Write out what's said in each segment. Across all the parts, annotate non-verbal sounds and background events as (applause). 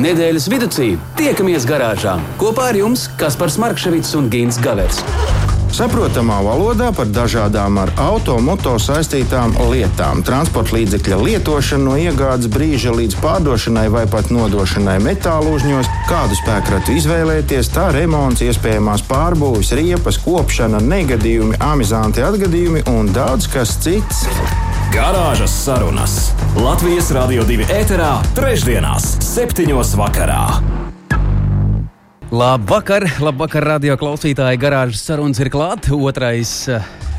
Nedēļas vidū tiekamies garāžā kopā ar jums Kaspars Markevits un Gins Gavers. Saprotamā valodā par dažādām ar automoto saistītām lietām, transporta līdzekļa lietošanu no iegādes brīža līdz pārdošanai vai pat nodošanai metālu uzņos, kādu spēkratu izvēlēties, tā remonts, iespējamās pārbūves, riepas, kopšana, negadījumi, amizanti atgadījumi un daudz kas cits. Garāžas sarunas Latvijas Rādio 2 ēterā, trešdienās, septiņos vakarā. Labvakar, labvakar, radio klausītāji. Garāžas sarunas ir klāta. Otrais,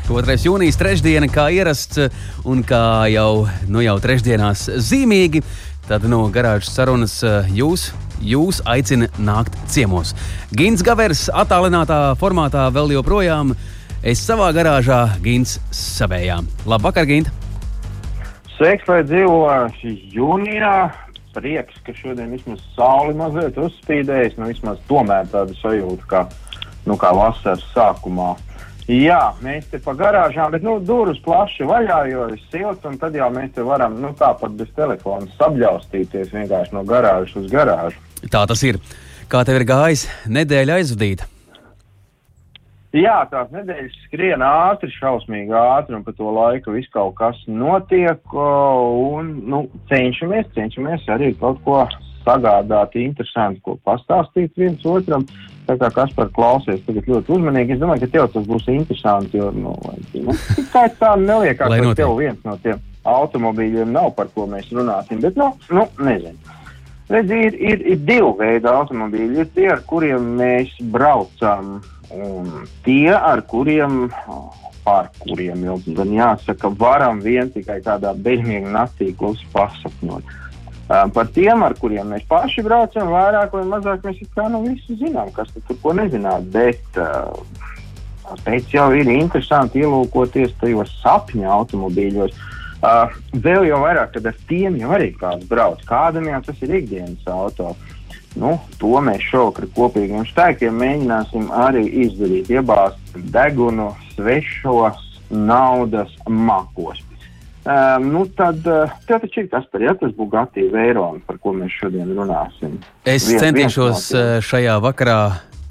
2. jūnijas trešdiena, kā ierasts, un kā jau, nu jau trešdienās zīmīgi, tad no garāžas sarunas jūs jūs aicina nākt ciemos. Gins Gavers attālinātā formātā vēl joprojām. Es savā garāžā, Gins savējā. Labvakar, Gint! Sveiks, lai dzīvo jūnijā. Prieks, ka šodien vismaz saule mazliet uzspīdējas. Nu, vismaz tomēr tāda sajūta, kā, nu, kā vasaras sākumā. Jā, mēs te pa garāžām, bet nu, durvis plaši vaļā, jo ir silts, un tad jau mēs te varam nu, tāpat bez telefona sabļaustīties vienkārši no garāžas uz garāžu. Tā tas ir. Kā tev ir gājis nedēļa aizvadīta? Jā, tās nedēļas skrien ātri, šausmīgi ātri, un pa to laiku viss kaut kas notiek, un, nu, cenšamies, cenšamies arī kaut ko sagādāt interesantu, ko pastāstīt viens otram. Tā kā kas par klausies tagad ļoti uzmanīgi, es domāju, ka tev tas būs interesanti, jo, nu, nu tā tā neliekās, ka tev viens no tiem automobīļiem nav, par ko mēs runāsim, bet, nu, nu nezinu. Redz, ir, ir, ir divi veidi automobīļi. Ir tie, ar kuriem mēs braucam Un tie, ar kuriem, pār kuriem jau gan jāsaka, varam vien tikai tādā beigās naktī klusi pasakņot. Um, par tiem, ar kuriem mēs paši braucam, vairāk vai mazāk mēs kā nu visi zinām, kas tur ko nezināt. Bet uh, tāpēc jau ir interesanti ielūkoties tajos sapņu automobīļos. Uh, vēl jau vairāk, kad ar tiem jau arī kāds brauc. Kādam jau tas ir ikdienas automobilis. Nu, to mēs šovakar kopīgiem spēkiem mēģināsim arī izdarīt. Iebāzt degunu svešos naudas makos. Um, nu tad tev taču ir tas, par, ja, tas Bugatti Veiron, par ko mēs šodien runāsim. Es Vien, centīšos no šajā vakarā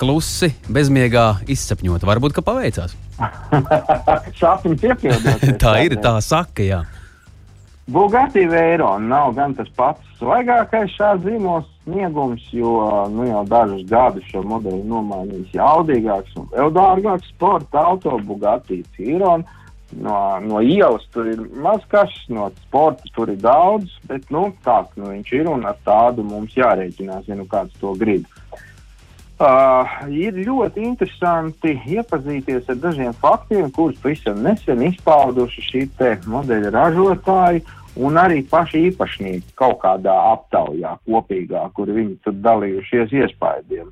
klusi, bezmiegā izsapņot. Varbūt, ka paveicās. (laughs) Sapņi piepildās. (laughs) tā ir, tā saka, jā. Bugatti Veiron nav gan tas pats svaigākais šāds zīmols sniegums, jo nu, jau dažus gadus šo modeli nomainījis jaudīgāks un vēl dārgāks sporta auto Bugatti Chiron. No, no ielas tur ir maz kas, no sporta tur ir daudz, bet nu, tāds nu, viņš ir un ar tādu mums jārēķinās, ja nu kāds to grib. Uh, ir ļoti interesanti iepazīties ar dažiem faktiem, kurus pavisam nesen izpauduši šī modeļa ražotāji. Uh, un arī paši īpašnieki kaut kādā aptaujā kopīgā, kur viņi tur dalījušies iespējām.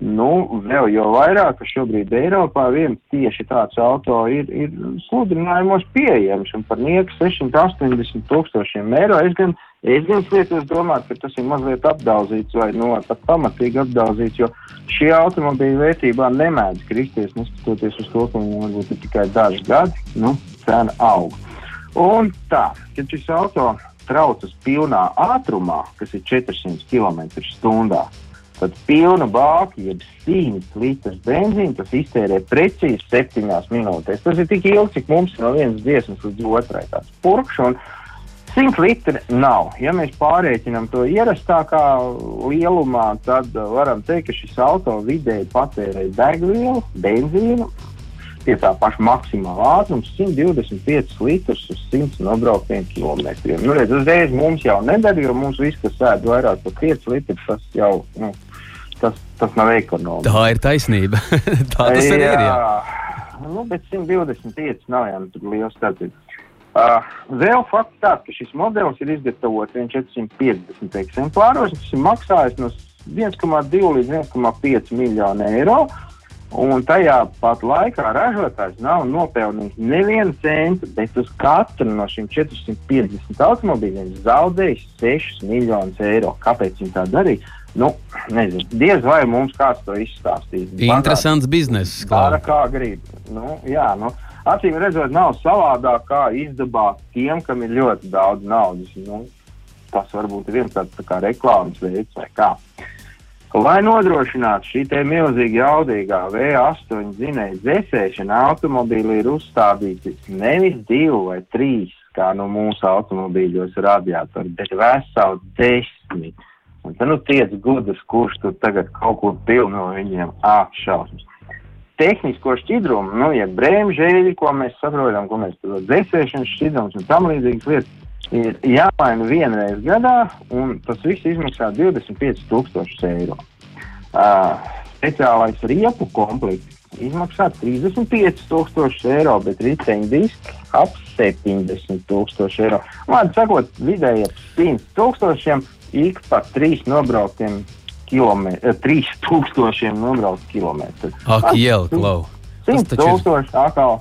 Nu, vēl jau vairāk, ka šobrīd Eiropā viens tieši tāds auto ir, ir sludinājumos pieejams un par nieku 680 tūkstošiem eiro. Es gan, es gan lietos domāt, ka tas ir mazliet apdaudzīts vai nu, pat pamatīgi apdaudzīts, jo šie automobīļi vērtībā nemēdz kristies, neskatoties uz to, ka viņiem varbūt ir tikai daži gadi, nu, cena aug. Un tā, kad šis auto traucas pilnā ātrumā, kas ir 400 km/h, tad pilna bāka, jeb 100 litrus benzīna, tas iztērē precīzi 7 minūtēs. Tas ir tik ilgi, cik mums no vienas dziesmas līdz otrai tāds purkšs. 100 litri nav. Ja mēs pārreikinām to ierastākā lielumā, tad varam teikt, ka šis auto vidēji patērē degvielu, benzīnu pie tā paša maksimāla ātruma 125 litrus uz 100 nobrauktiem kilometriem. Nu, redz, uzreiz mums jau nedara, jo mums viss, kas sēž vairāk par 5 litrus, tas jau nu, tas, tas nav ekonomiski. Tā ir taisnība. (laughs) tā tas arī ir. Jā. Nu, bet 125 nav jau liels starpība. Uh, vēl fakts tāds, ka šis modelis ir izgatavots 450 eksemplāros. Tas ir maksājis no 1,2 līdz 1,5 miljonu eiro. Uh, Un tajā pat laikā ražotājs nav nopelnījis nevienu centu, bet uz katru no šiem 450 automobīļiem zaudējis 6 miljonus eiro. Kāpēc viņi tā darīja? Nu, nezinu, diez vai mums kāds to izstāstīs. Interesants bizness. Dara kā grib. Nu, jā, nu, acīm redzot, nav savādāk kā izdabāt tiem, kam ir ļoti daudz naudas. Nu, tas varbūt ir viens tāds tā reklāmas veids vai kā. Lai nodrošinātu šī te milzīgi jaudīgā V8 dzinēja dzēsēšana, automobīli ir uzstādīti nevis divi vai trīs, kā no mūsu automobīļos radiatori, bet veseli desmit. Un tad nu tiec gudrs, kurš tur tagad kaut kur pilnu no viņiem āršausmas. Tehnisko šķidrumu, nu, ja brēmžēļi, ko mēs saprotam, ko mēs tur dzēsēšanas šķidrums un tam līdzīgas lietas, ir jāmaina vienreiz gadā, un tas viss izmaksā 25,000 eiro. Uh, speciālais riepu komplekts izmaksā 35,000 eiro, bet riteņdiski ap 70,000 eiro. Vārds sakot, vidēji ap 100,000 ik pa 3 nobrauktiem kilometriem, 3000 nobraukt kilometru. Ak, jau, klau. 100 tūkstoši atkal.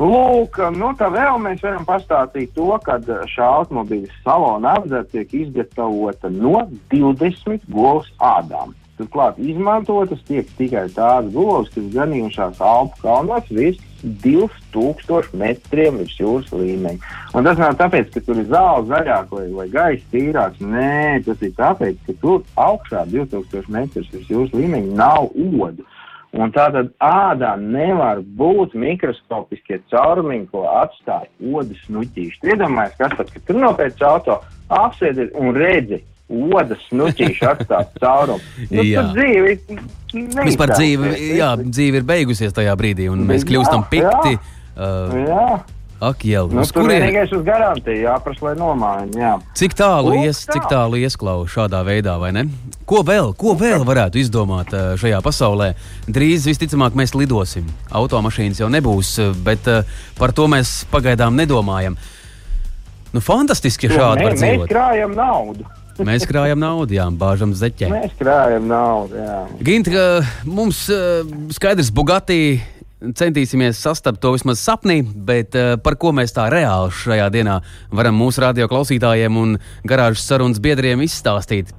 Lūk, nu tā vēl mēs varam pastāstīt to, ka šā automobīļa salona apdara tiek izgatavota no 20 govs ādām. Turklāt izmantotas tiek tikai tādas govs, kas ganījušās Alpu kalnos virs 2000 metriem virs jūras līmeņa. Un tas nav tāpēc, ka tur ir zāle zaļāk vai, vai gaisa tīrāks. Nē, tas ir tāpēc, ka tur augšā 2000 metrus virs jūras līmeņa nav odu. Un tātad ādā nevar būt mikroskopiskie caurumiņi, ko atstāja odas nuķīši. Iedomājieties, kas tad, kad tur nopēc auto, apsēdi un redzi odas nuķīši atstāt (laughs) caurumu. Nu, Jā. dzīve Vispār dzīve, jā, dzīve ir beigusies tajā brīdī, un mēs Jā, kļūstam pikti. jā. Uh, Jā, ak, jau, nu, uz tur kurien? vienīgais uz garantiju jāprasa, lai nomaina. Jā. Cik tālu, Lūk, ies, tā. cik tālu iesklau šādā veidā, vai ne? Ko vēl, ko vēl varētu izdomāt uh, šajā pasaulē? Drīz visticamāk mēs lidosim. Automašīnas jau nebūs, uh, bet uh, par to mēs pagaidām nedomājam. Nu, fantastiski, ja šādi var Mē- mēs dzīvot. krājam naudu. (laughs) Mēs krājam naudu, jā, bāžam zeķē. Mēs krājam naudu. Jā. Ginti, ka mums skaidrs, Bugatti centīsimies sastapt to vismaz sapnī, bet uh, par ko mēs tā reāli šajā dienā varam mūsu radio klausītājiem un garāžas sarunas biedriem izstāstīt.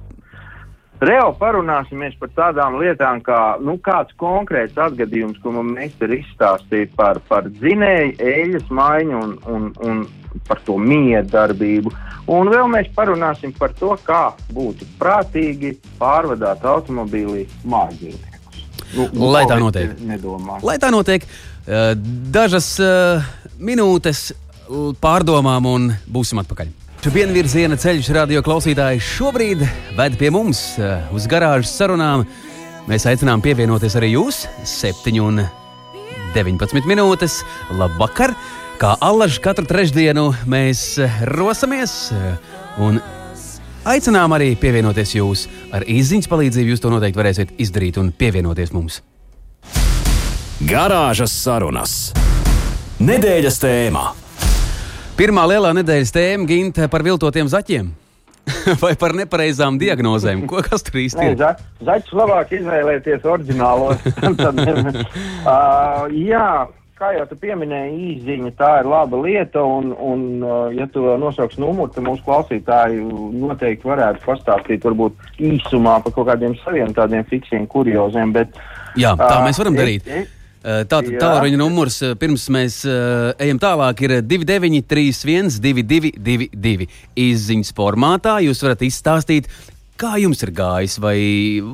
Reāli parunāsimies par tādām lietām, kā nu, kāds konkrēts atgadījums, ko mums meistars izstāstīja par, par dzinēju, eļļas maiņu un, un, un par to miedarbību. Un vēl mēs parunāsim par to, kā būtu prātīgi pārvadāt automobīlī mājdzīvniekus. Nu, Lai tā notiek. Nedomāju. Lai tā notiek, uh, dažas uh, minūtes l- pārdomām un būsim atpakaļ. Vienvirziena ceļš radio klausītāji šobrīd ved pie mums uz garāžas sarunām. Mēs aicinām pievienoties arī jūs, 7 un 19 minūtes. Labvakar! Kā allaž katru trešdienu mēs eh, rosamies eh, un aicinām arī pievienoties jūs. Ar īsiņas palīdzību jūs to noteikti varēsiet izdarīt un pievienoties mums. Garāžas sarunas. Nedēļas tēmā. Pirmā lielā nedēļas tēma Ginta par viltotiem zaķiem. (laughs) Vai par nepareizām diagnozēm? Ko kas tur īsti ir? za, zaķis labāk izvēlēties oriģinālo. (laughs) Tad, uh, (laughs) jā, kā jau tu pieminēji, īziņa tā ir laba lieta, un, un uh, ja tu nosauks numuru, tad mūsu klausītāji noteikti varētu pastāstīt varbūt īsumā par kaut kādiem saviem tādiem fiksiem kurioziem. Bet, Jā, tā ā, mēs varam es- darīt. es- Uh, Tātad Jā. tālruņa numurs uh, pirms mēs uh, ejam tālāk ir 2931, 222, izziņas formātā. Jūs varat izstāstīt, kā jums ir gājis, vai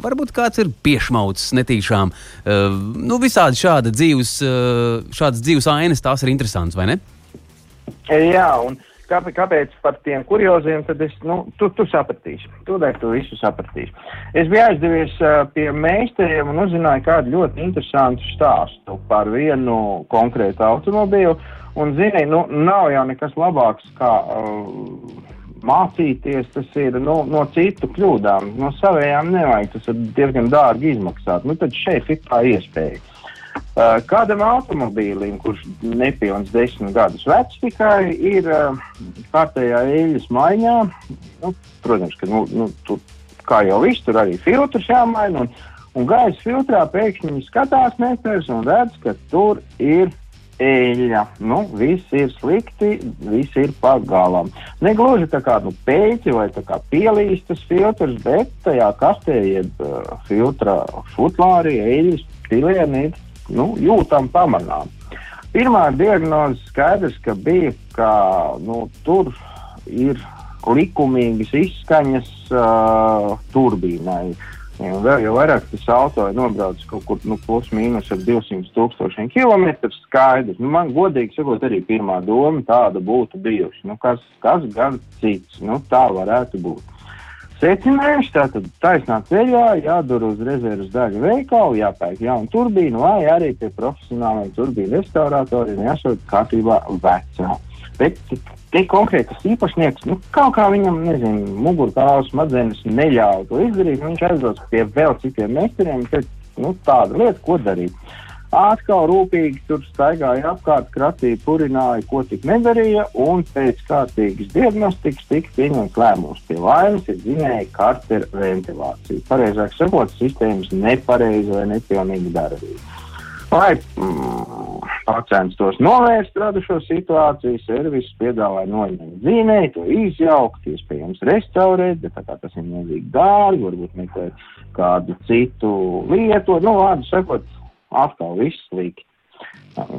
varbūt kāds ir piešmaucis netīšām. Uh, nu, visādi šāda dzīves, uh, šādas dzīves ainas, tās ir interesantas, vai ne? Jā, un kāpēc, kāpēc par tiem kurioziem, tad es, nu, tu, tu sapratīsi. Tūlīt tu visu sapratīsi. Es biju aizdevies uh, pie meistariem un uzzināju kādu ļoti interesantu stāstu par vienu konkrētu automobīlu. Un, zini, nu, nav jau nekas labāks kā uh, mācīties, tas ir nu, no citu kļūdām. No savējām nevajag, tas ir diezgan dārgi izmaksāt. Nu, tad šeit ir tā iespēja. Uh, Kādam automobīlim, kurš nepilns desmit gadus vecs, tikai ir uh, kārtējā eļļas maiņā. Nu, protams, ka nu, nu, tur, kā jau viss, tur arī filtrs jāmaina. Un, un gaisa filtrā pēkšņi skatās meklēs un redz, ka tur ir eļļa. Nu, viss ir slikti, viss ir pagalam. Negluži tā kā nu, pēķi vai pielīstas filtrs, bet tajā kastē jeb uh, filtra futlārī eļļas pilieni ir nu, jūtam pamanām. Pirmā diagnoze skaidrs, ka bija, ka nu, tur ir likumīgas izskaņas uh, turbīnai. Un vēl jau vairāk tas auto ir nobraucis kaut kur nu, plus mīnus ar 200 tūkstošiem kilometru. Skaidrs, nu, man godīgi sakot, arī pirmā doma tāda būtu bijusi. Nu, kas, kas gan cits, nu, tā varētu būt. Secinājums tātad taisnā ceļā, jādur uz rezerves daļu veikalu, jāpērk jaunu turbīnu, vai arī pie profesionāliem turbīnu restauratoriem jāsūt kārtībā vecā. Bet Tie konkrētas īpašnieks, nu, kaut kā viņam, nezinu, mugurkaulas smadzenes neļauj to izdarīt. Viņš aizdodas pie vēl citiem meistariem, ka nu, tāda lieta, ko darīt. Atkal rūpīgi tur staigāja apkārt, kratīja, purināja, ko tik nedarīja, un pēc kārtīgas diagnostikas tika pieņemts lēmums. Pie vainas ir zinēja kartera ventilācija. Pareizāk sakot, sistēmas nepareiza vai nepilnīga darbība. Lai mm, censtos novērst radušo situāciju, servis piedāvāja noņemt zīmēju, to izjaukt, iespējams restaurēt, bet tā kā tas ir milzīgi dārgi, varbūt meklēt kādu citu lietu, nu, vārdu sakot, atkal viss slikti.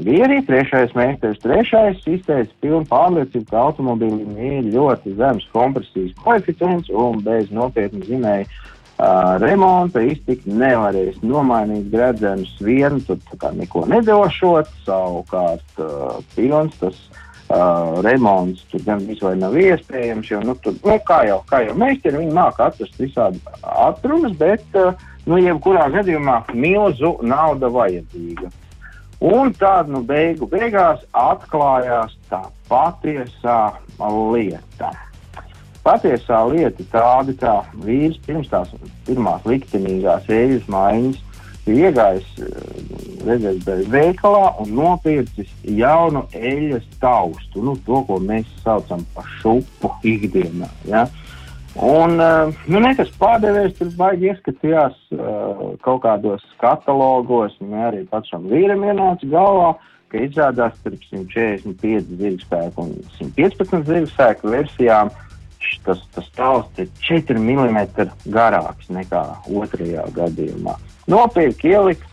Bija arī trešais meistars. Trešais izteica pilnu pārliecību, ka automobīlim ir ļoti zems kompresijas koeficients un bez nopietnu zinēju uh, remonta iztikt nevarēs nomainīt gredzenus vienu, tad kā neko nedošot, savukārt uh, pilns tas uh, remonts tur gan vispār nav iespējams, jo, nu, tur, nu, kā jau, kā jau meistari, viņi māk atrast visādi atrunas, bet, uh, nu, jebkurā gadījumā milzu nauda vajadzīga. Un tad, nu, beigu beigās atklājās tā patiesā lieta. Patiesā lieta tāda, ka vīrs pirms tās pirmās liktenīgās eļļas maiņas ir iegājis redzēs, veikalā un nopircis jaunu eļļas taustu, nu, to, ko mēs saucam par šupu ikdienā. Ja? Un, nu, nekas pārdevējs tur baigi ieskatījās uh, kaut kādos katalogos, un arī pašam vīram ienāca galvā, ka izrādās starp 145 zirgspēku un 115 zirgspēku versijām uh, tas, tas stāsts ir 4 mm garāks nekā otrajā gadījumā. Nopirkt, ielikt,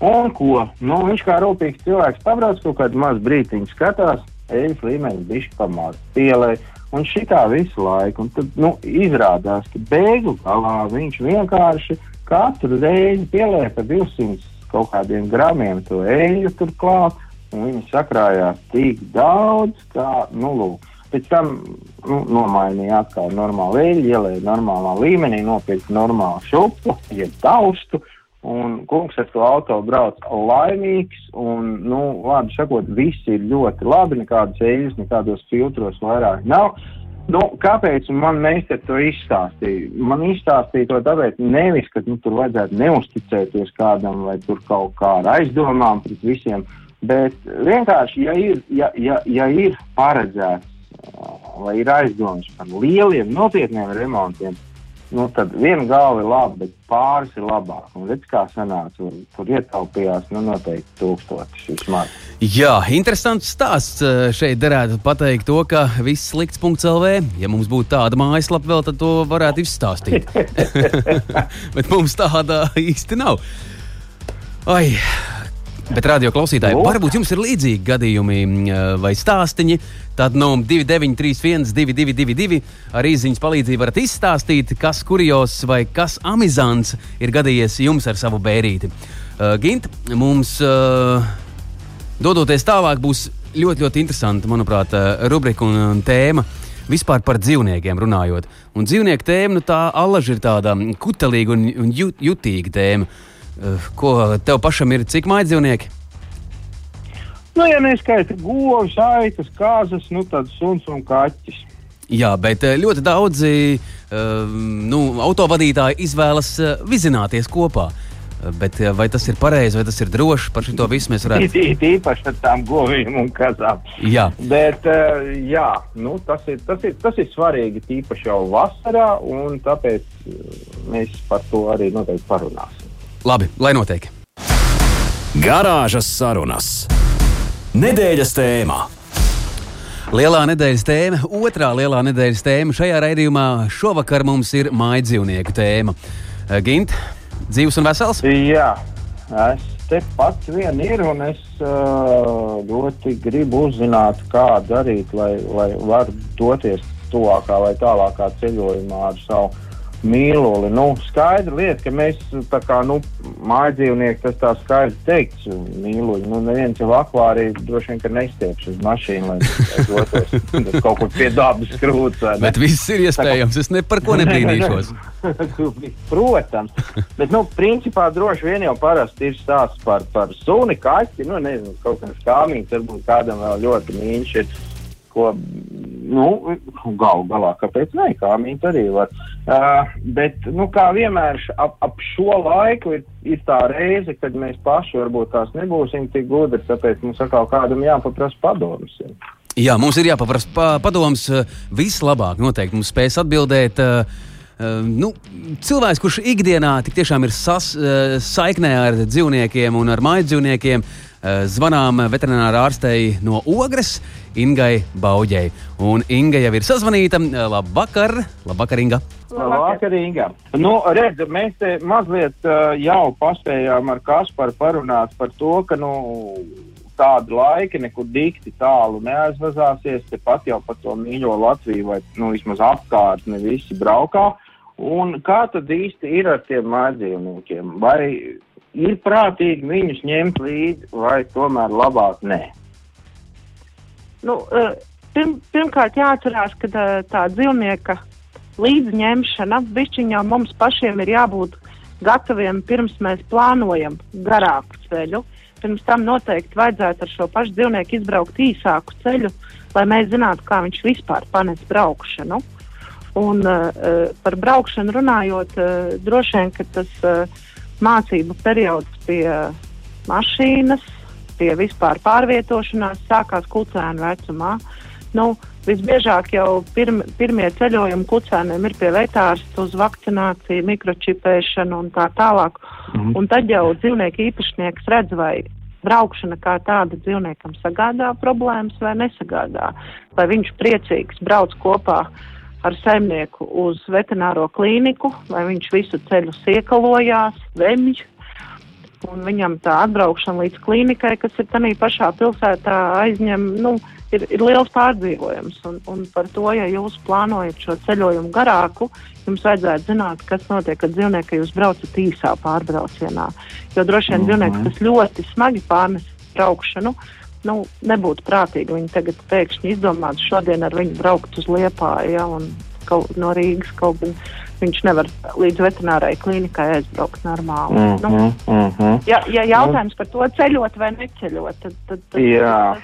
un ko? Nu, viņš kā rūpīgs cilvēks pabrauc kaut kādu mazu brīdiņu, skatās, eļļas līmenis bišķi pamāca, pielēja. Un šitā visu laiku, un tad nu, izrādās, ka beigu galā viņš vienkārši katru reizi pielēja pa 200 kaut kādiem gramiem to eļļu turklāt, un viņi sakrājās tik daudz, kā, nu, lūk, Pēc tam nu, nomainīja atkal normālu eļļu, ielēja normālā līmenī, nopirka normālu šupu, jeb taustu. Un kungs ar to auto brauc laimīgs, un, nu, vārdu sakot, viss ir ļoti labi, nekādas eļļas, nekādos filtros vairāk nav. Nu, kāpēc man meistars to izstāstīja? Man izstāstīja to tāpēc, nevis, ka nu, tur vajadzētu neusticēties kādam vai tur kaut kā ar aizdomām pret visiem, bet vienkārši, ja ir, ja, ja, ja ir paredzēts vai ir aizdomas par lieliem, nopietniem remontiem, nu, tad viena galva ir laba, bet pāris ir labāk. Un redz, kā sanāca, un tur ietaupījās nu, noteikti tūkstotis vismaz. Jā, interesants stāsts. Šeit derētu pateikt to, ka viss slikts.lv, ja mums būtu tāda mājaslapa vēl, tad to varētu izstāstīt. (laughs) (laughs) bet mums tāda īsti nav. Ai, Bet, radio klausītāji, no. varbūt jums ir līdzīgi gadījumi vai stāstīņi. Tad no 2931, 222, ar īsiņas palīdzību varat izstāstīt, kas kurjos vai kas amizants ir gadījies jums ar savu bērīti. Uh, Gint, mums uh, dodoties tālāk, būs ļoti, ļoti interesanta, manuprāt, rubrika un, un tēma. Vispār par dzīvniekiem runājot. Un dzīvnieku tēma, nu, tā alaži ir tāda kutelīga un, un jut, jutīga tēma. Uh, Eh, ko tev pašam ir, cik mājas dzīvnieki? Nu, ja neskaita govs, aitas, kāzas, nu tad suns un kaķis. Jā, bet eh, ļoti daudzi uh, nu, autovadītāji izvēlas vizināties kopā. Bet vai tas ir pareizi, vai tas ir droši? Par šo visu mēs varētu pateikt. Īpaši ar tām govīm un kazām. Jā, bet jā, nu, tas, ir, tas, ir, tas ir svarīgi tīpaši jau vasarā, un tāpēc mēs par to arī noteikti parunāsim. Labi, lai notiek. Garāžas sarunas. Nedēļas tēmā. Lielā nedēļas tēma, otrā lielā nedēļas tēma šajā raidījumā šovakar mums ir mājdzīvnieku tēma. Eh, Gint, dzīves un vesels? Jā, es te pats vien ir un es uh, ļoti gribu uzzināt, kā darīt, lai, lai varu doties tuvākā vai tālākā ceļojumā ar savu mīluli. Nu, skaidra lieta, ka mēs tā kā nu, mājas dzīvnieki, tas tā skaidri teikts, mīluļi. Nu, neviens jau akvārī droši vien, nestieps uz mašīnu, lai dotos (laughs) kaut kur pie dabas krūts. Bet viss ir iespējams, es ne par ko nebrīnīšos. (laughs) Protams, bet, nu, principā droši vien jau parasti ir stāsts par, par suni, kaķi, nu, nezinu, kaut kāds kāmīgs, varbūt kādam vēl ļoti mīļš ir ko nu, galu galā, kāpēc ne, kā viņi arī var. Uh, bet, nu, kā vienmēr, ap, ap šo laiku ir, ir tā reize, kad mēs paši varbūt tās nebūsim tik gudri, tāpēc mums atkal kādam jāpaprasa padomus. Jā, mums ir jāpaprasa pa, padoms vislabāk. Noteikti mums spēs atbildēt. Uh, Uh, nu, cilvēks, kurš ikdienā tiešām ir sas, uh, saiknē ar dzīvniekiem un ar mājas dzīvniekiem, uh, zvanām veterinārā ārstei no Ogres, Ingai Bauģei. Un Inga jau ir sazvanīta. Labvakar, labvakar Inga! Labvakar, Inga! Nu, redz, mēs te mazliet uh, jau paspējām ar Kasparu parunāt par to, ka, nu, tādi laiki nekur dikti tālu neaizvazāsies. Tepat jau pa to mīļo Latviju, vai nu, vismaz apkārt, ne visi braukā. Un kā tad īsti ir ar tiem mājdzīvniekiem? Vai ir prātīgi viņus ņemt līdzi, vai tomēr labāk nē? Nu, eh, pirm, pirmkārt, jāatcerās, ka tā, tā dzīvnieka līdzņemšana, bišķiņā mums pašiem ir jābūt gataviem pirms mēs plānojam garāku ceļu. Pirms tam noteikti vajadzētu ar šo pašu dzīvnieku izbraukt īsāku ceļu, lai mēs zinātu, kā viņš vispār panes braukšanu. Un, uh, par braukšanu runājot, uh, droši vien tas uh, mācību periods pie mašīnas, pie vispār pārvietošanās sākās kucēnu vecumā. Nu, visbiežāk jau pirm, pirmie ceļojumi kucēniem ir pie vetārsta uz vakcināciju, mikročipēšanu un tā tālāk. Mm. Un tad jau dzīvnieku īpašnieks redz, vai braukšana kā tāda dzīvniekam sagādā problēmas vai nesagādā. Vai viņš priecīgs brauc kopā ar saimnieku uz veterināro klīniku, vai viņš visu ceļu siekalojās, vemj un viņam tā atbraukšana līdz klīnikai, kas ir tādā pašā pilsētā, aizņem, nu, ir, ir liels pārdzīvojums. Un, un par to, ja jūs plānojat šo ceļojumu garāku, jums vajadzētu zināt, kas notiek ar dzīvnieku, ja jūs braucat īsā pārbraucienā. Jo droši vien mm -hmm. dzīvnieks, kas ļoti smagi pārnes braukšanu, nu, nebūtu prātīgi viņi tagad pēkšņi izdomāt šodien ar viņu braukt uz Liepāju ja, un kaut, no Rīgas kaut kur viņš nevar līdz veterinārai klīnikai aizbraukt normāli. Mm -hmm, nu, mm -hmm. ja, ja jautājums par to ceļot vai neceļot, tad, tad, tad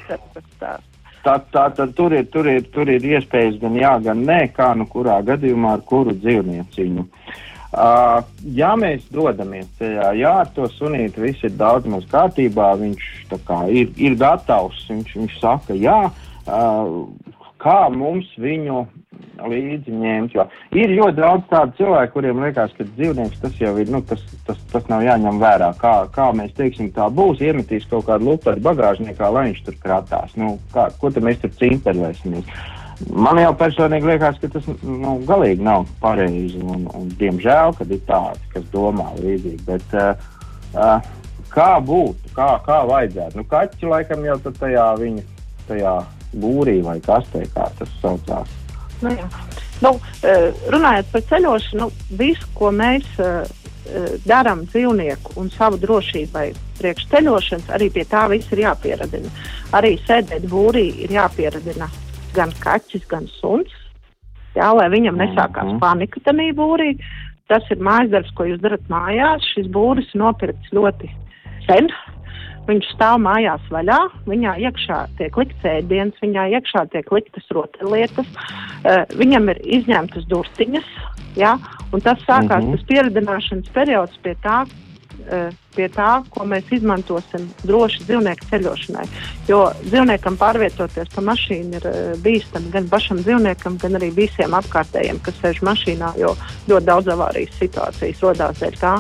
tas ir tas. Tā, tā tad tur ir, tur, ir, tur ir iespējas gan jā, gan nē, kā nu kurā gadījumā ar kuru dzīvnieciņu. Uh, ja mēs dodamies ceļā, jā, ar to sunīti viss ir daudz maz kārtībā, viņš kā, ir, ir gatavs, viņš, viņš saka jā, uh, kā mums viņu līdzi ņemt. Jo ir ļoti daudz tādu cilvēku, kuriem liekas, ka dzīvnieks tas jau ir, nu, tas, tas, tas nav jāņem vērā. Kā, kā mēs teiksim, tā būs, iemetīs kaut kādu lupu ar bagāžniekā, lai viņš tur kratās. Nu, kā, ko tad mēs tur cimpervēsimies? Man jau personīgi liekas, ka tas nu, galīgi nav pareizi. Un, un, diemžēl, kad ir tādi, kas domā līdzīgi. Bet, uh, uh, kā būtu, kā, kā vajadzētu? Nu, kaķi laikam jau tajā viņa tajā būrī vai kastē, kā tas saucās. Nu, jā. nu, eh, runājot par ceļošanu, visu, ko mēs uh, darām dzīvnieku un savu drošībai priekš ceļošanas, arī pie tā viss ir jāpieradina. Arī sēdēt būrī ir jāpieradina gan kaķis, gan suns, jā, lai viņam nesākās mm -hmm. panika tajā būrī. Tas ir mājas darbs, ko jūs darat mājās. Šis būris ir nopirkts ļoti sen, Viņš stāv mājās vaļā, viņā iekšā tiek likts ēdiens, viņā iekšā tiek liktas rotaļlietas, uh, viņam ir izņemtas durtiņas, ja, un tas sākās mm -hmm. tas pieredzināšanas periods pie tā, pie tā, ko mēs izmantosim droši dzīvnieku ceļošanai. Jo dzīvniekam pārvietoties pa mašīnu ir uh, bīstami gan pašam dzīvniekam, gan arī visiem apkārtējiem, kas sēž mašīnā, jo ļoti daudz avārijas situācijas rodās dēļ tā.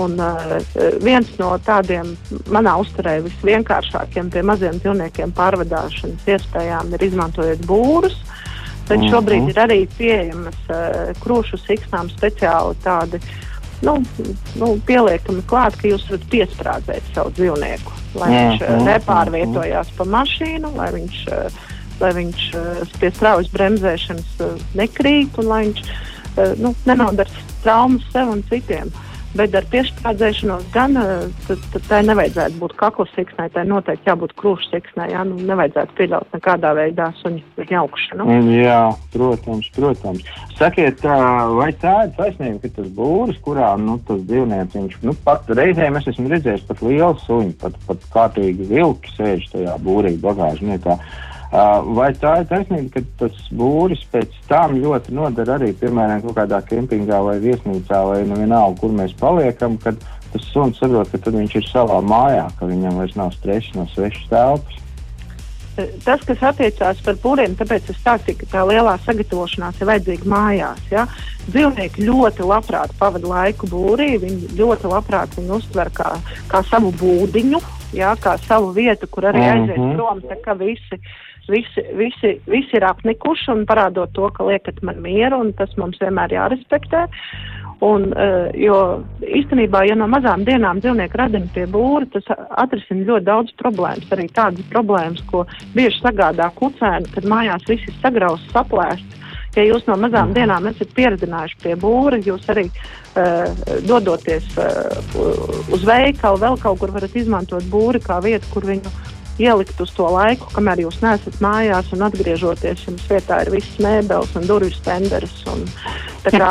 Un, uh, viens no tādiem manā uzturē visvienkāršākiem pie maziem dzīvniekiem pārvadāšanas iespējām ir izmantojot būrus. Bet uh -huh. šobrīd ir arī pieejamas uh, krūšu siksnām speciāli tādi nu, nu, pieliekami klāt, ka jūs varat piesprādzēt savu dzīvnieku, lai uh -huh. viņš uh, nepārvietojās pa mašīnu, lai viņš uh, lai viņš uh, pie straujas bremzēšanas uh, nekrīt un lai viņš uh, nu, nenodara traumas sev un citiem. Bet ar piesprādzēšanos gan tai nevajadzētu būt kakla siksnai, tai noteikti jābūt krūšu siksnai. Jā, nu, nevajadzētu pieļaut nekādā veidā suņu ņaukšanu. Jā, protams, protams. Sakiet, vai tā ir taisnība, ka tas būris, kurā nu, tas dzīvnieks, viņš nu, pat reizēm es esmu redzējis pat lielu suņu, pat, pat kārtīgi vilki sēž tajā būrī bagāžniekā. Vai tā ir taisnība, ka tas būris pēc tam ļoti nodara arī, piemēram, kaut kādā kempingā vai viesnīcā vai nu vienalga, kur mēs paliekam, kad tas suns saprot, ka viņš ir savā mājā, ka viņam vairs nav stresa no svešas telpas? tas, kas attiecās par pūliem, tāpēc es stāstīju, ka tā lielā sagatavošanās ir vajadzīga mājās. Ja? Dzīvnieki ļoti labprāt pavada laiku būrī, viņi ļoti labprāt viņu uztver kā, kā savu būdiņu, ja? kā savu vietu, kur arī aiziet Mhm. prom. tā kā Visi, visi, visi, ir apnikuši un parādot to, ka liekat man mieru, un tas mums vienmēr jārespektē. Un, uh, jo īstenībā, ja no mazām dienām dzīvnieki radina pie būra, tas atrisina ļoti daudz problēmas. Arī tādas problēmas, ko bieži sagādā kucēni, kad mājās viss ir sagrauts, saplēsts. Ja jūs no mazām dienām esat pieredzinājuši pie būra, jūs arī uh, dodoties uh, uz veikalu, vēl kaut kur varat izmantot būri kā vietu, kur viņu ielikt uz to laiku, kamēr jūs neesat mājās un atgriežoties. Jums vietā ir viss mēbeles un durvju stenderis. Un, tā kā,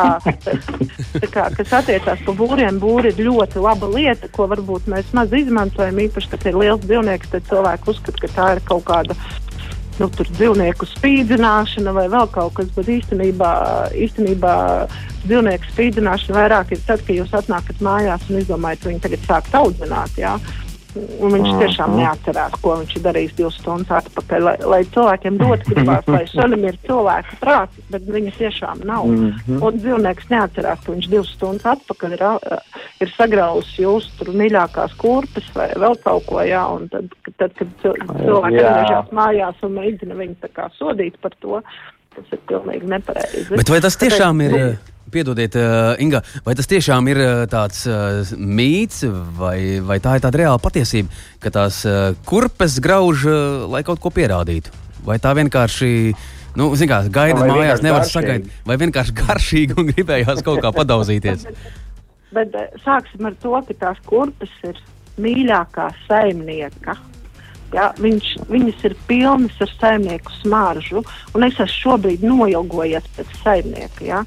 (laughs) tā kā, kas attiecās par būriem, būri ir ļoti laba lieta, ko varbūt mēs maz izmantojam. Īpaši, kad ir liels dzīvnieks, tad cilvēki uzskata, ka tā ir kaut kāda nu, tur dzīvnieku spīdzināšana vai vēl kaut kas, bet īstenībā, īstenībā dzīvnieku spīdzināšana vairāk ir tad, kad jūs atnākat mājās un izdomājat, ka viņi tagad sāk audzināt. Jā. Un viņš tiešām neatcerās, ko viņš ir darījis divas stundas atpakaļ. Lai, lai cilvēkiem dotu gribās, lai sunim ir cilvēka prāts, bet viņa tiešām nav. Mm -hmm. Un dzīvnieks neatcerās, ka viņš divas stundas atpakaļ ir, ir sagrauzis jūsu tur mīļākās kurpes vai vēl kaut ko, jā. Un tad, kad- tad kad cil- cilvēki atgriežas mājās un mēģina viņu tā kā sodīt par to, tas ir pilnīgi nepareizi. Bet vai tas tiešām ir? Piedodiet, uh, Inga, vai tas tiešām ir uh, tāds uh, mīts, vai, vai tā ir tāda reāla patiesība, ka tās uh, kurpes grauž, uh, lai kaut ko pierādītu? Vai tā vienkārši, nu, kā, gaida Vai mājās, nevar sagaidīt, vai vienkārši garšīgi un gribējās kaut kā padauzīties? (laughs) Bet eh, sāksim ar to, ka tās kurpes ir mīļākā saimnieka. Ja, viņš, viņas ir pilnas ar saimnieku smaržu, un es esmu šobrīd noilgojies pēc saimnieka. Ja.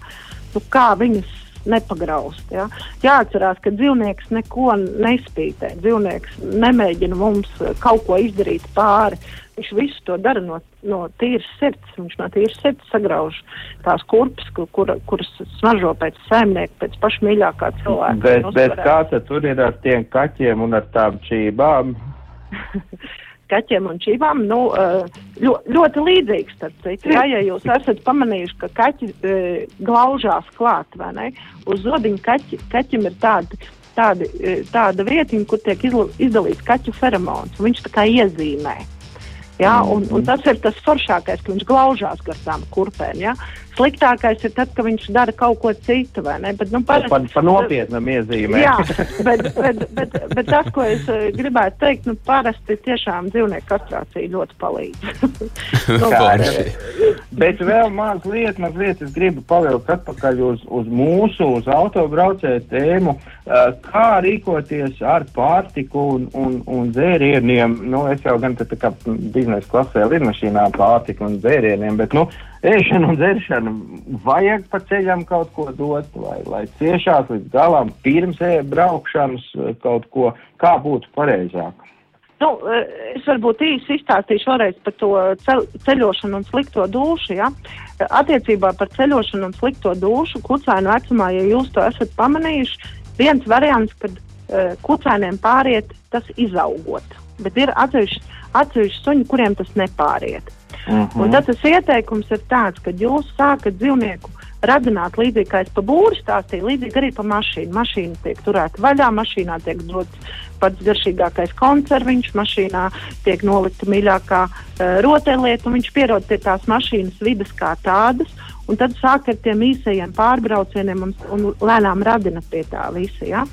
Nu, kā viņas nepagraust? Ja. Jāatcerās, ka dzīvnieks neko nespītē. Dzīvnieks nemēģina mums eh, kaut ko izdarīt pāri. Viņš visu to dara no, no tīras sirds. Viņš no tīras sirds sagrauž tās kurpes, kur, kur, kuras smaržo pēc saimnieka, pēc pašmīļākā cilvēka. Bet, bet kā tad tur ir ar tiem kaķiem un ar tām čībām? (laughs) kaķiem un čībām nu, eh, ļo, ļoti līdzīgs. Ja, ja jūs esat pamanījuši, ka kaķi e, glaužās klāt, vai ne? Uz zodiņa kaķi, kaķim ir tādi. Tādi, e, tāda vietiņa, kur tiek izdalīts kaķu feromons, viņš tā kā iezīmē. Ja, un, un tas ir tas foršākais, ka viņš glaužās gar tām kurpēm. Ja. Sliktākais ir tad, ka viņš dara kaut ko citu. vai ne? Bet, nu, parasti- Par, par nopietnam iezīmēm. Jā, bet, bet, bet, bet tas, ko es eh, gribētu teikt, nu, parasti tiešām dzīvnieku kastrācija ļoti palīdz. (laughs) nu. Bet vēl mazliet, mazliet es gribu pavilkt atpakaļ uz, uz mūsu, uz autobraucēju tēmu, uh, kā rīkoties ar pārtiku un, un, un dzērieniem. Nu, es jau gan te tā kā biznesa klasē lidmašīnā pārtiku un dzērieniem, bet, nu, ēšanu un dzeršanu vajag pa ceļam kaut ko dot, lai, lai ciešās līdz galam pirms braukšanas kaut ko, kā būtu pareizāk. Nu, es varbūt īsi izstāstīšu vēlreiz par to ceļ, ceļošanu un slikto dušu. Ja? Attiecībā par ceļošanu un slikto dušu kucēnu vecumā, ja jūs to esat pamanījuši, viens variants, kad uh, kucēniem pāriet tas izaugot. Bet ir atsevišķi suņi, kuriem tas nepāriet. Mm Un tad tas ieteikums ir tāds, ka jūs sākat dzīvnieku radināt līdzīgi kā es pa būru stāstīju, līdzīgi arī pa mašīnu. Mašīna tiek turēta vaļā, mašīnā tiek dots pats garšīgākais konserviņš, mašīnā tiek nolikta mīļākā uh, rotaļlieta, un viņš pierod pie tās mašīnas vidas kā tādas. Un tad sāk ar tiem īsajiem pārbraucieniem un, un lēnām radina pie tā visa. Ja?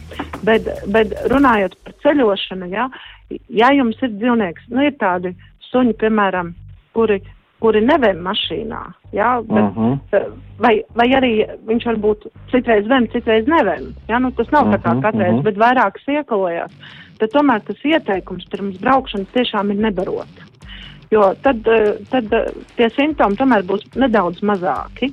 Bet, bet runājot par ceļošanu, ja, ja jums ir dzīvnieks, nu, ir tādi suņi, piemēram, kuri kuri nevem mašīnā. Jā, bet, uh Mhm. -huh. vai, vai arī viņš varbūt citreiz vem, citreiz nevem. Jā, nu, tas nav uh -huh, tā kā Mhm, katreiz, mhm. bet vairāk iekalojās. Tad tomēr tas ieteikums pirms braukšanas tiešām ir nebarot. Jo tad, eh, tad eh, tie simptomi tomēr būs nedaudz mazāki.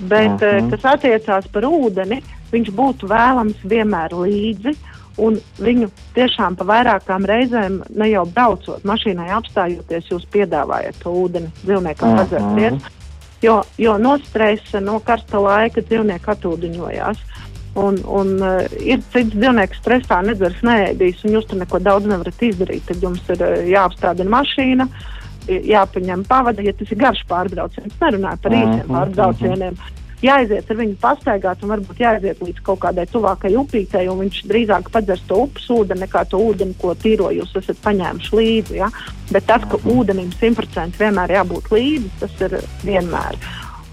Bet, uh. -huh. kas attiecās par ūdeni, viņš būtu vēlams vienmēr līdzi. Un viņu tiešām pa vairākām reizēm, ne jau braucot mašīnai, apstājoties, jūs piedāvājat to ūdeni dzīvniekam Mhm. padzerties. Jo, jo no stresa, no karsta laika dzīvnieki atūdeņojās. Un, un uh, ir cits dzīvnieks stresā, nedzers, neēdīs, un jūs tur neko daudz nevarat izdarīt. Tad jums ir uh, jāapstādina mašīna, jāpaņem pavada, ja tas ir garš pārbrauciens. Nerunāju par īsiem Mhm, pārbraucieniem. Jāaiziet ar viņu pastaigāt, un varbūt jāaiziet līdz kaut kādai tuvākai upītei, un viņš drīzāk padzers to upes ūdeni nekā to ūdeni, ko tīro jūs esat paņēmuši līdzi. Ja? Bet tas, ka ūdenim 100% vienmēr jābūt līdzi, tas ir vienmēr.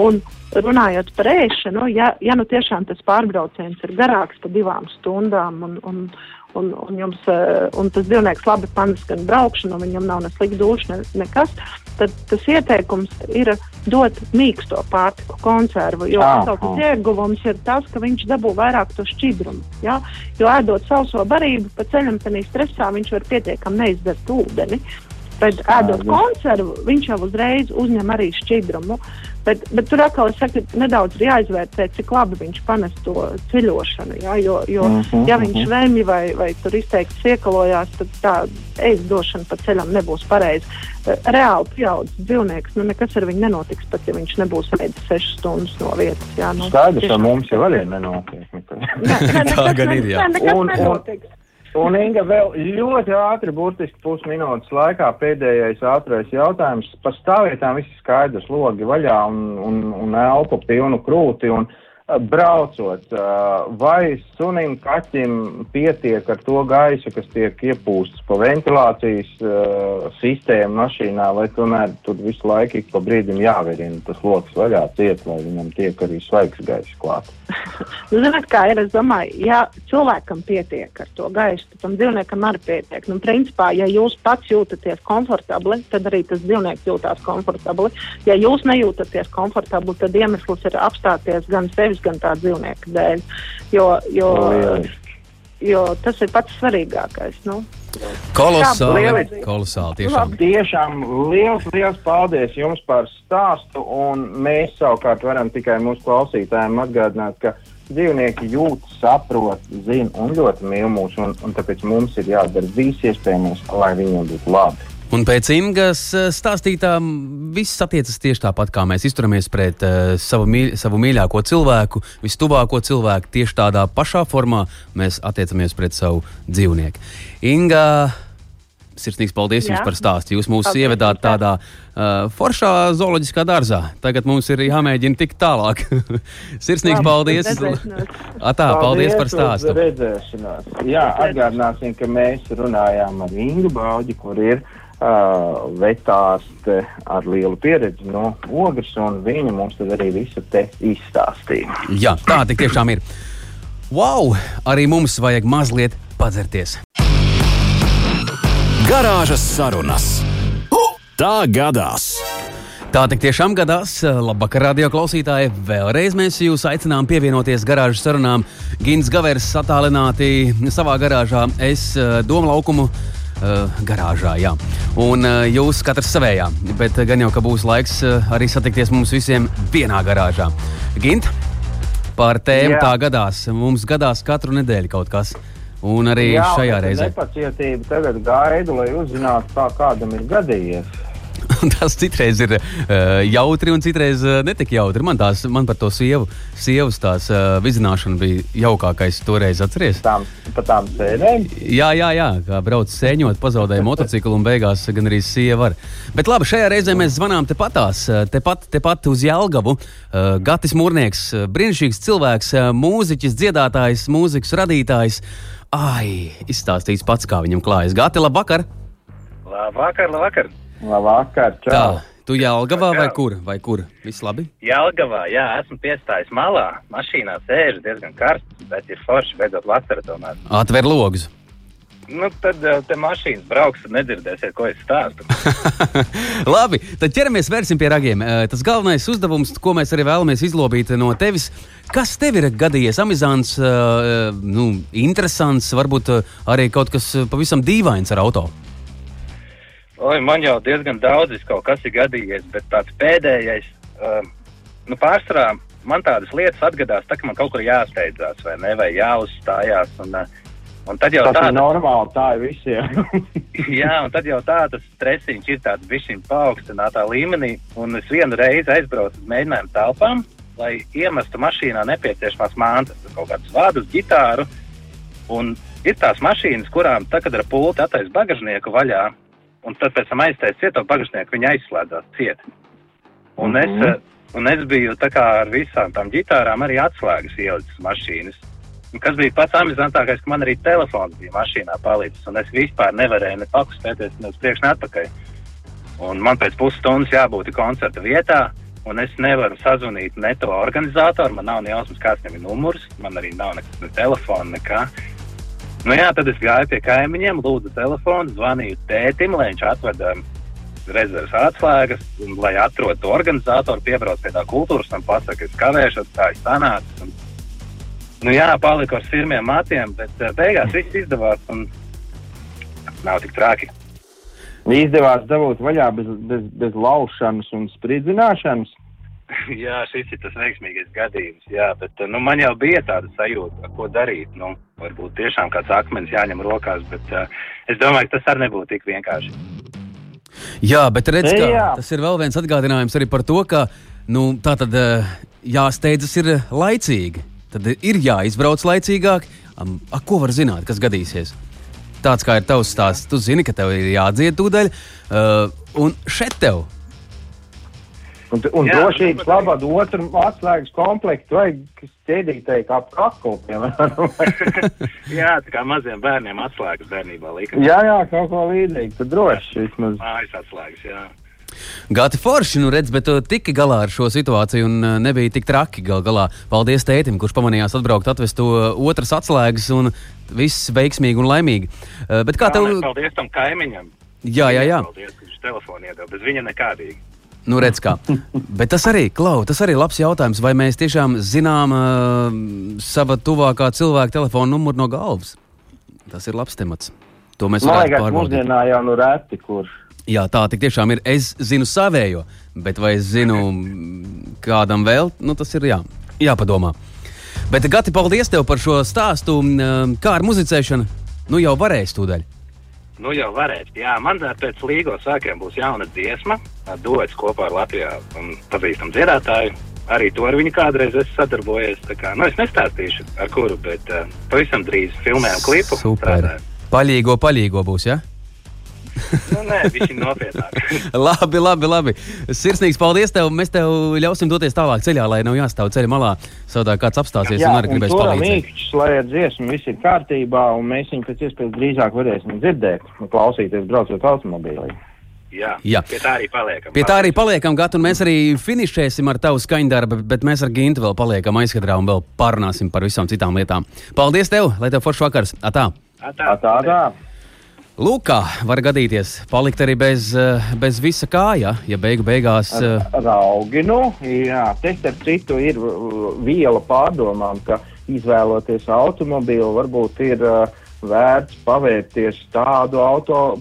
Un runājot par ēšanu, ja, ja nu tiešām tas pārbrauciens ir garāks par divām stundām, un, un, un, un, jums, eh, un tas dzīvnieks labi panes gan braukšanu, viņam nav ne slikta duša, ne, nekas, tad tas ieteikums ir dot mīksto pārtiku konservu. Jo tas ieguvums ir tas, ka viņš dabū vairāk to šķidrumu. Ja? Jo ēdot sauso barību, pa ceļam tenī stresā viņš var pietiekami neizdzert ūdeni. Bet ēdot Skaidrs. konservu, viņš jau uzreiz uzņem arī šķidrumu. Bet, bet tur atkal es saku, nedaudz ir jāizvērtē, cik labi viņš panes to ceļošanu. Ja, jo, jo Mhm, ja viņš mhm. vēmj vai, vai tur izteikti siekalojās, tad tā ēstdošana pa ceļam nebūs pareiza. Eh, Reāli pieaudzis dzīvnieks, nu nekas ar viņu nenotiks, pat ja viņš nebūs ēdis 6 stundas no vietas. Jā, nu, Skaidrs, ka mums jau arī nenotiek. Nē, nē, (laughs) Tā nekas gan ne- ir, jā. nekas Un- un-. Un, Inga, vēl ļoti ātri, burtiski pusminūtes laikā pēdējais ātrais jautājums. Par stāvvietām viss skaidrs, logi vaļā un, un, un elpu pilnu krūti. Un, ā, braucot, vai sunim, kaķim pietiek ar to gaisu, kas tiek iepūsts pa ventilācijas sistēmu mašīnā, vai tomēr tur visu laiku ik pa brīdim jāverina tas loks vaļā ciet, lai viņam tiek arī svaigs gaiss klāt? (laughs) Nu, Ziniet, kā ir? Es domāju, ja cilvēkam pietiek ar to gaisu, tad tam dzīvniekam arī pietiek. Nu, principā, ja jūs pats jūtaties komfortabli, tad arī tas dzīvnieks jūtās komfortabli. Ja jūs nejūtaties komfortabli, tad iemesls ir apstāties gan sevis, gan tā dzīvnieka dēļ. Jo, jo, Lieliski. jo tas ir pats svarīgākais. Nu. Kolosāli, kolosāli tiešām. Tiešām liels, liels paldies jums par stāstu, un mēs savukārt varam tikai mūsu klausītājiem atgādināt, ka dzīvnieki jūt, saprot, zina un ļoti mīl mūs, un, un tāpēc mums ir jādara viss iespējamais, lai viņiem būtu labi. Un pēc Ingas eh, stāstītā m, viss attiecas tieši tāpat, kā mēs izturamies pret uh, savu, mīļ, savu mīļāko cilvēku, vistuvāko cilvēku. Tieši tādā pašā formā mēs attiecamies pret savu dzīvnieku. Inga, sirsnīgs paldies Jā. jums par stāstu. Jūs mūs Paldies ievedāt tādā uh, foršā zooloģiskā dārzā. Tagad mums ir jāmēģina tikt tālāk. (laughs) sirsnīgs Labi, paldies! Atā, paldies par uz stāstu! Jā, atgādināsim, ka mēs runājām ar Ingu Bauģi, kur ir uh, vetārste ar lielu pieredzi no ogres, un viņa mums tad arī visu te izstāstīja. Jā, tā tiešām ir. Wow! Arī mums vajag mazliet padzerties. Garāžas sarunas. Tā gadās! Tā tik tiešām gadās. Labvakar, radio klausītāji. Vēlreiz mēs jūs aicinām pievienoties garāžas sarunām. Gins Gavers attālināti savā garāžā, es Doma laukumu. Uh, garāžā, jā. Un uh, jūs katrs savējā. Bet gan jau, ka būs laiks uh, arī satikties mums visiem vienā garāžā. Gint, par tēmu Jā. tā gadās. Mums gadās katru nedēļu kaut kas. Un arī Jā, šajā reizē. Nepacietība tagad gaidu, lai uzzinātu, kā kādam ir gadījies. (laughs) Tas citreiz ir uh, jautri, un citreiz uh, netik jautri. Man, tās, man par to sievu, sievas tās uh, vizināšana bija jaukākais toreiz, atceries? Tām, pa tām sēnēm. Jā, jā, jā, kā brauc sēņot, pazaudēja motociklu un beigās gan arī sieva var. Bet labi, šajā reizē mēs zvanām tepatās, tepat, tepat uz Jelgavu. Uh, Gatis Mūrnieks, brīnišķīgs cilvēks, mūziķis, dziedātājs, mūzikas radītājs. Ai, izstāstīs pats, kā viņam klājas. Gati, labvakar! Labvakar, labvakar. Labvakar, čau. Tā, tu Jelgavā vai kur? Vai kur? Viss labi? Jelgavā, jā, esmu piestājis malā. Mašīnā sēž diezgan karsts, bet ir forši, beidzot vasara tomēr. Atver logus. Nu, tad uh, te mašīnas brauks, tad nedzirdēsiet, ko es stāstu. (laughs) Labi, tad ķeramies vērsim pie ragiem. Eh, Tas galvenais uzdevums, ko mēs arī vēlamies izlobīt no tevis, kas tev ir gadījies amizants, eh, nu, interesants, varbūt eh, arī kaut kas eh, pavisam dīvains ar auto? Oi, man jau diezgan daudz kas ir gadījies, bet tāds pēdējais, uh, nu, pārsvarā man tādas lietas atgadās, tā, ka man kaut kur jāsteidzās vai ne, vai jāuzstājās. Un, uh, un tad jau Tas tā, ir normāli, tā ir visiem. (laughs) jā, un tad jau tā tas stresiņš ir tāds bišķiņ paaugstinātā līmenī, un es vienu reizi aizbraucu uz mēģinājumu telpām, lai iemestu mašīnā nepieciešamās mantas, kaut kādus vārdus, ģitāru, un ir tās mašīnas, kurām, tā, kad ar pulti attaisa bagāžnieku vaļā, un tad pēc tam aiztaisa cieto bagāžnieku, viņa aizslēdzās ciet. Un, mm -hmm. es, eh, un es biju tā kā ar visām tām ģitārām arī atslēgas ielicis mašīnas. Un kas bija pats amizantākais, ka man arī telefons bija mašīnā palicis, un es vispār nevarēju ne pakustēties ne uz priekšu, ne atpakaļ. Un man pēc pusstundas jābūt koncerta vietā, un es nevaru sazvanīt ne to organizatoru, man nav ne jausmas, kāds viņam ir numurs, man arī nav ne, ne telefona, nekā. Nu jā, tad es gāju pie kaimiņiem, lūdzu telefonu, zvanīju tētim, lai viņš atved um, rezerves atslēgas, un lai atrod to organizatoru, piebrauc pie tā kultūras un pasaka, es kavēšos, tā ir sanācis. Un, nu jā, paliku ar sirmiem matiem, bet uh, beigās viss izdevās, un nav tik traki. Izdevās dabūt vaļā bez, bez, bez laušanas un spridzināšanas. (laughs) jā, šis ir tas veiksmīgais gadījums, jā, bet nu, man jau bija tāda sajūta, ko darīt. Nu, varbūt tiešām kāds akmens jāņem rokās, bet uh, es domāju, ka tas arī nebūtu tik vienkārši. Jā, bet redz, ka Jā. tas ir vēl viens atgādinājums arī par to, ka nu, tā tad eh, jāsteidzas ir laicīgi. Tad ir jāizbrauc laicīgāk. Am, a, ko var zināt, kas gadīsies? Tāds kā ir tavs stāsts, tu zini, ka tev ir jādzied tūdaļ, uh, un šeit tev Un, un Jā, drošības nu, labā otru atslēgas komplektu vajag ķēdītēji kā kaklu, (laughs) piemēram. (laughs) jā, tā kā maziem bērniem atslēgas bērnībā lika. jā, jā, kaut ko līdzīgu. Tad droši vismaz. Mājas atslēgas, jā. gāti forši, nu redz, bet tu tiki galā ar šo situāciju un uh, nebija tik traki gal galā. Paldies tētim, kurš pamanījās atbraukt, atvest to otras atslēgas un viss veiksmīgi un laimīgi. Uh, bet kā tev? Paldies tam kaimiņam. Jā, jā, jā. Paldies, viņš telefonu iedeva, bez viņa nekādīgi. Nu, redz, kā. Bet tas arī, Klau, tas arī ir labs jautājums. Vai mēs tiešām zinām uh, sava tuvākā cilvēka telefona numuru no galvas? Tas ir labs temats. To mēs liekas, pārbaudīt. mūsdienā jau nu reti, kurš. Jā, tā tiešām ir. Es zinu savējo, bet vai es zinu kādam vēl, nu, tas ir jā, jāpadomā. Bet, Gati, paldies tev par šo stāstu. Mm, Kā ar muzicēšanu? Nu, jau varēs tūdaļ. Nu jau varētu, jā, man pēc līgo sākiem būs jauna dziesma, duets kopā ar Latvijā un pazīstamu dziedātāju. Arī to ar viņu kādreiz esmu sadarbojies. Kā, nu, es nestāstīšu, ar kuru, bet uh, pavisam drīz filmējam klipu. Super. strādājam. Paļīgo, paļīgo būs, jā? Ja? Nu, nē, viņš ir nopietnāk. (laughs) labi, labi, labi. Sirsnīgs paldies tev. Mēs tev ļausim doties tālāk ceļā, lai nav jāstāv ceļa malā. Savādāk kāds apstāsies un arī gribēs palīdzēt. īkšķis, lai ar dziesmu viss ir kārtībā, un mēs viņu pēc iespējas drīzāk varēsim dzirdēt un klausīties braucot automobīlī. Jā, Jā. pie tā arī paliekam. Pie tā arī paliekam, Gata, un mēs arī finišēsim ar tavu skaņdarbu, bet mēs ar Gintu vēl paliekam aizkadrā un vēl parunāsim par visām citām lietām. Paldies tev, lai tev foršs vakars! Atā! Tā, Tā, tā, tā. Lūk, kā var gadīties, palikt arī bez, eh, bez visa kāja, ja beigu beigās. eh, Raugi, nu, jā, te starp citu ir uh, viela pārdomām, ka izvēloties automobīlu varbūt ir uh, vērts pavērties tādu auto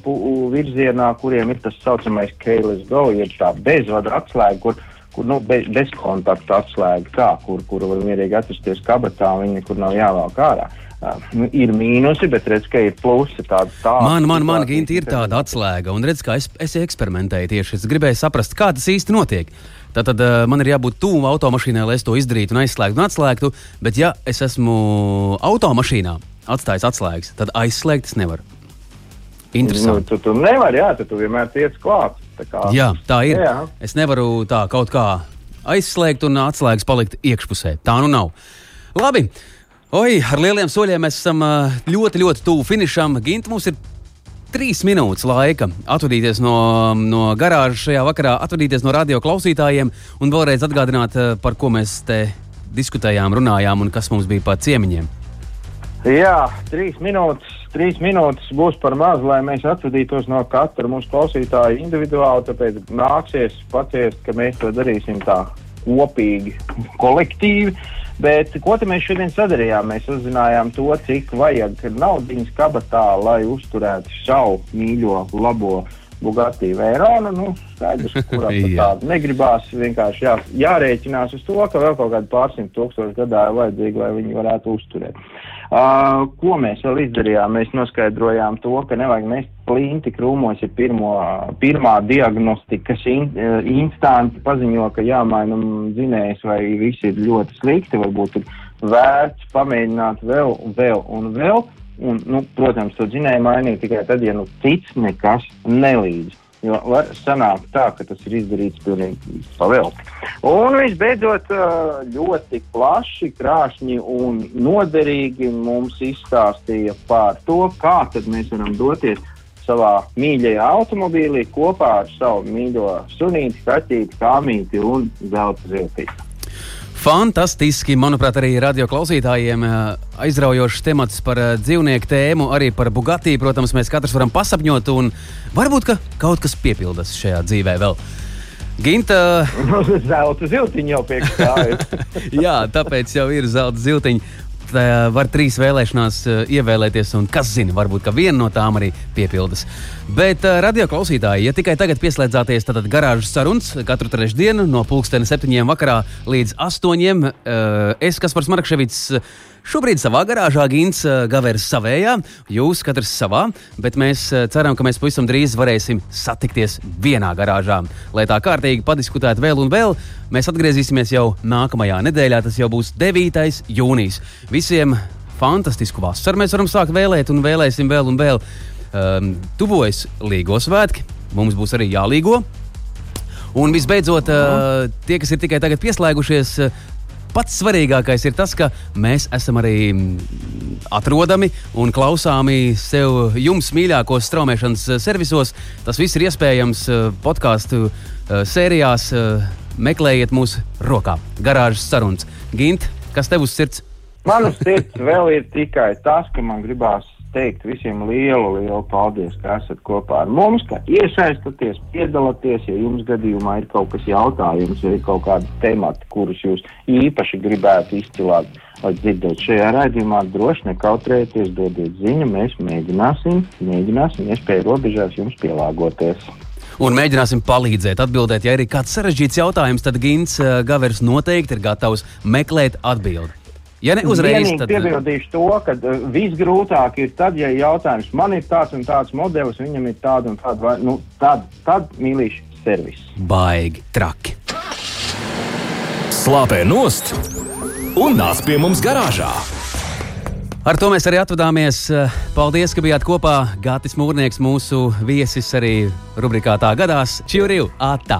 virzienā, kuriem ir tas saucamais keyless go, jeb tā bezvada atslēga, kur, kur nu, be, bezkontakta atslēga, tā, kur, kur var mierīgi atrasties kabatā, viņa nekur nav jāvelk ārā. Uh, nu, ir mīnusi, bet redz, ka ir plusi tādi tādi. Man, man, man, Ginti, ir tāda atslēga, un redz, kā es, es eksperimentēju tieši. Es gribēju saprast, kā tas īsti notiek. Tātad uh, man ir jābūt tuvu automašīnai, lai es to izdarītu un aizslēgtu un atslēgtu. Bet, ja es esmu automašīnā atstājis atslēgas, tad aizslēgt es nevaru. Nu, Interesanti. tu, tu nevari, jā, tu, vienmēr tiec klāt. Tā kā, Jā, tā ir. Jā. Es nevaru tā kaut kā aizslēgt un atslēgas palikt iekšpusē. Tā nu nav. Labi. Oi, ar lieliem soļiem mēs esam ļoti, ļoti tuvu finišam. Gint, mums ir trīs minūtes laika atvadīties no, no garāžas šajā vakarā, atvadīties no radio klausītājiem un vēlreiz atgādināt, par ko mēs te diskutējām, runājām un kas mums bija pa ciemiņiem. Jā, trīs minūtes, trīs minūtes būs par maz, lai mēs atvadītos no katra mūsu klausītāja individuāli. Tāpēc nāksies paciest, ka mēs to darīsim tā kopīgi, kolektīvi. Bet ko mēs šodien sadarījām? Mēs uzzinājām to, cik vajag naudas kabatā, lai uzturētu savu mīļo, labo Bugatti Vērona. Nu, skaidrs, kurā (laughs) tāda negribās. Vienkārši jā, jārēķinās uz to, ka vēl kaut kādi pārsimt tūkstoši gadā ir vajadzīgi, lai viņi varētu uzturēt. Uh, ko mēs vēl izdarījām? Mēs noskaidrojām to, ka nevajag mest plinti krūmos, ja pirmo, pirmā diagnostikas in, instanci paziņo, ka jāmaina dzinējs vai viss ir ļoti slikti, varbūt ir vērts pamēģināt vēl vēl un vēl. Un, nu, protams, to dzinēju mainīt tikai tad, ja nu cits nekas nelīdz. Jo var sanākt tā, ka tas ir izdarīts pilnīgi pavelti. Un visbeidzot, ļoti plaši, krāšņi un noderīgi mums izstāstīja par to, kā tad mēs varam doties savā mīļajā automobīlī kopā ar savu mīļo sunīti, kaķīti, kāmīti un zelta ziltīti. Fantastiski, manuprāt, arī radio klausītājiem aizraujošs temats par dzīvnieku tēmu, arī par Bugatti. Protams, mēs katrs varam pasapņot, un varbūt ka kaut kas piepildas šajā dzīvē vēl. Ginta. (laughs) zelta ziltiņa jau piekāpja. (laughs) Jā, tāpēc jau ir zelta ziltiņa var trīs vēlēšanās ievēlēties, un kas zina, varbūt viena no tām arī piepildas. Bet, radio klausītāji, ja tikai tagad pieslēdzāties, tad garāžas sarunas katru trešdienu no pulksteni septiņiem vakarā līdz astoņiem. Es, Kaspars Markševits, Šobrīd savā garāžā Gins Gavers savējā, jūs katrs savā, bet mēs ceram, ka mēs pavisam drīz varēsim satikties vienā garāžā. Lai tā kārtīgi padiskutētu vēl un vēl, mēs atgriezīsimies jau nākamajā nedēļā, tas jau būs 9. jūnijas. Visiem fantastisku vasaru mēs varam sākt vēlēt un vēlēsim vēl un vēl. Um, tuvojas Līgo svētki, mums būs arī jālīgo. Un visbeidzot, uh, tie, kas ir tikai tagad pieslēgušies, pats svarīgākais ir tas, ka mēs esam arī mm, atrodami un klausāmi sev jums mīļākos straumēšanas eh, servisos. Tas viss ir iespējams eh, podkāstu eh, sērijās. Meklējiet mūsu rokā, garāžas sarunas. Gint, kas tev uz sirds? Man uz sirds vēl ir tikai tas, ka man gribās teikt visiem lielu, lielu paldies, ka esat kopā ar mums, ka iesaistaties, piedalāties. Ja jums gadījumā ir kaut kas jautājums, vai ir kaut kādi temati, kurus jūs īpaši gribētu izcilāt vai dzirdēt šajā raidījumā, droši nekautrējieties, dodiet ziņu, mēs mēģināsim, mēģināsim iespēju robežās jums pielāgoties. Un mēģināsim palīdzēt, atbildēt. Ja ir kāds sarežģīts jautājums, tad Gins uh, Gavers noteikti ir gatavs meklēt atbildi. Ja ne uzreiz, tad piebildīšu to, ka uh, visgrūtāk ir tad, ja jautājums man ir tāds un tāds modelis, viņam ir tāda un tāda, vai, nu, tad, tad mīlīšu servis. Baigi traki. Slāpē nost un nāc pie mums garāžā. Ar to mēs arī atvadāmies. Paldies, ka bijāt kopā. Gatis Mūrnieks, mūsu viesis arī rubrikā Tā gadās. Čīriju! Ātā!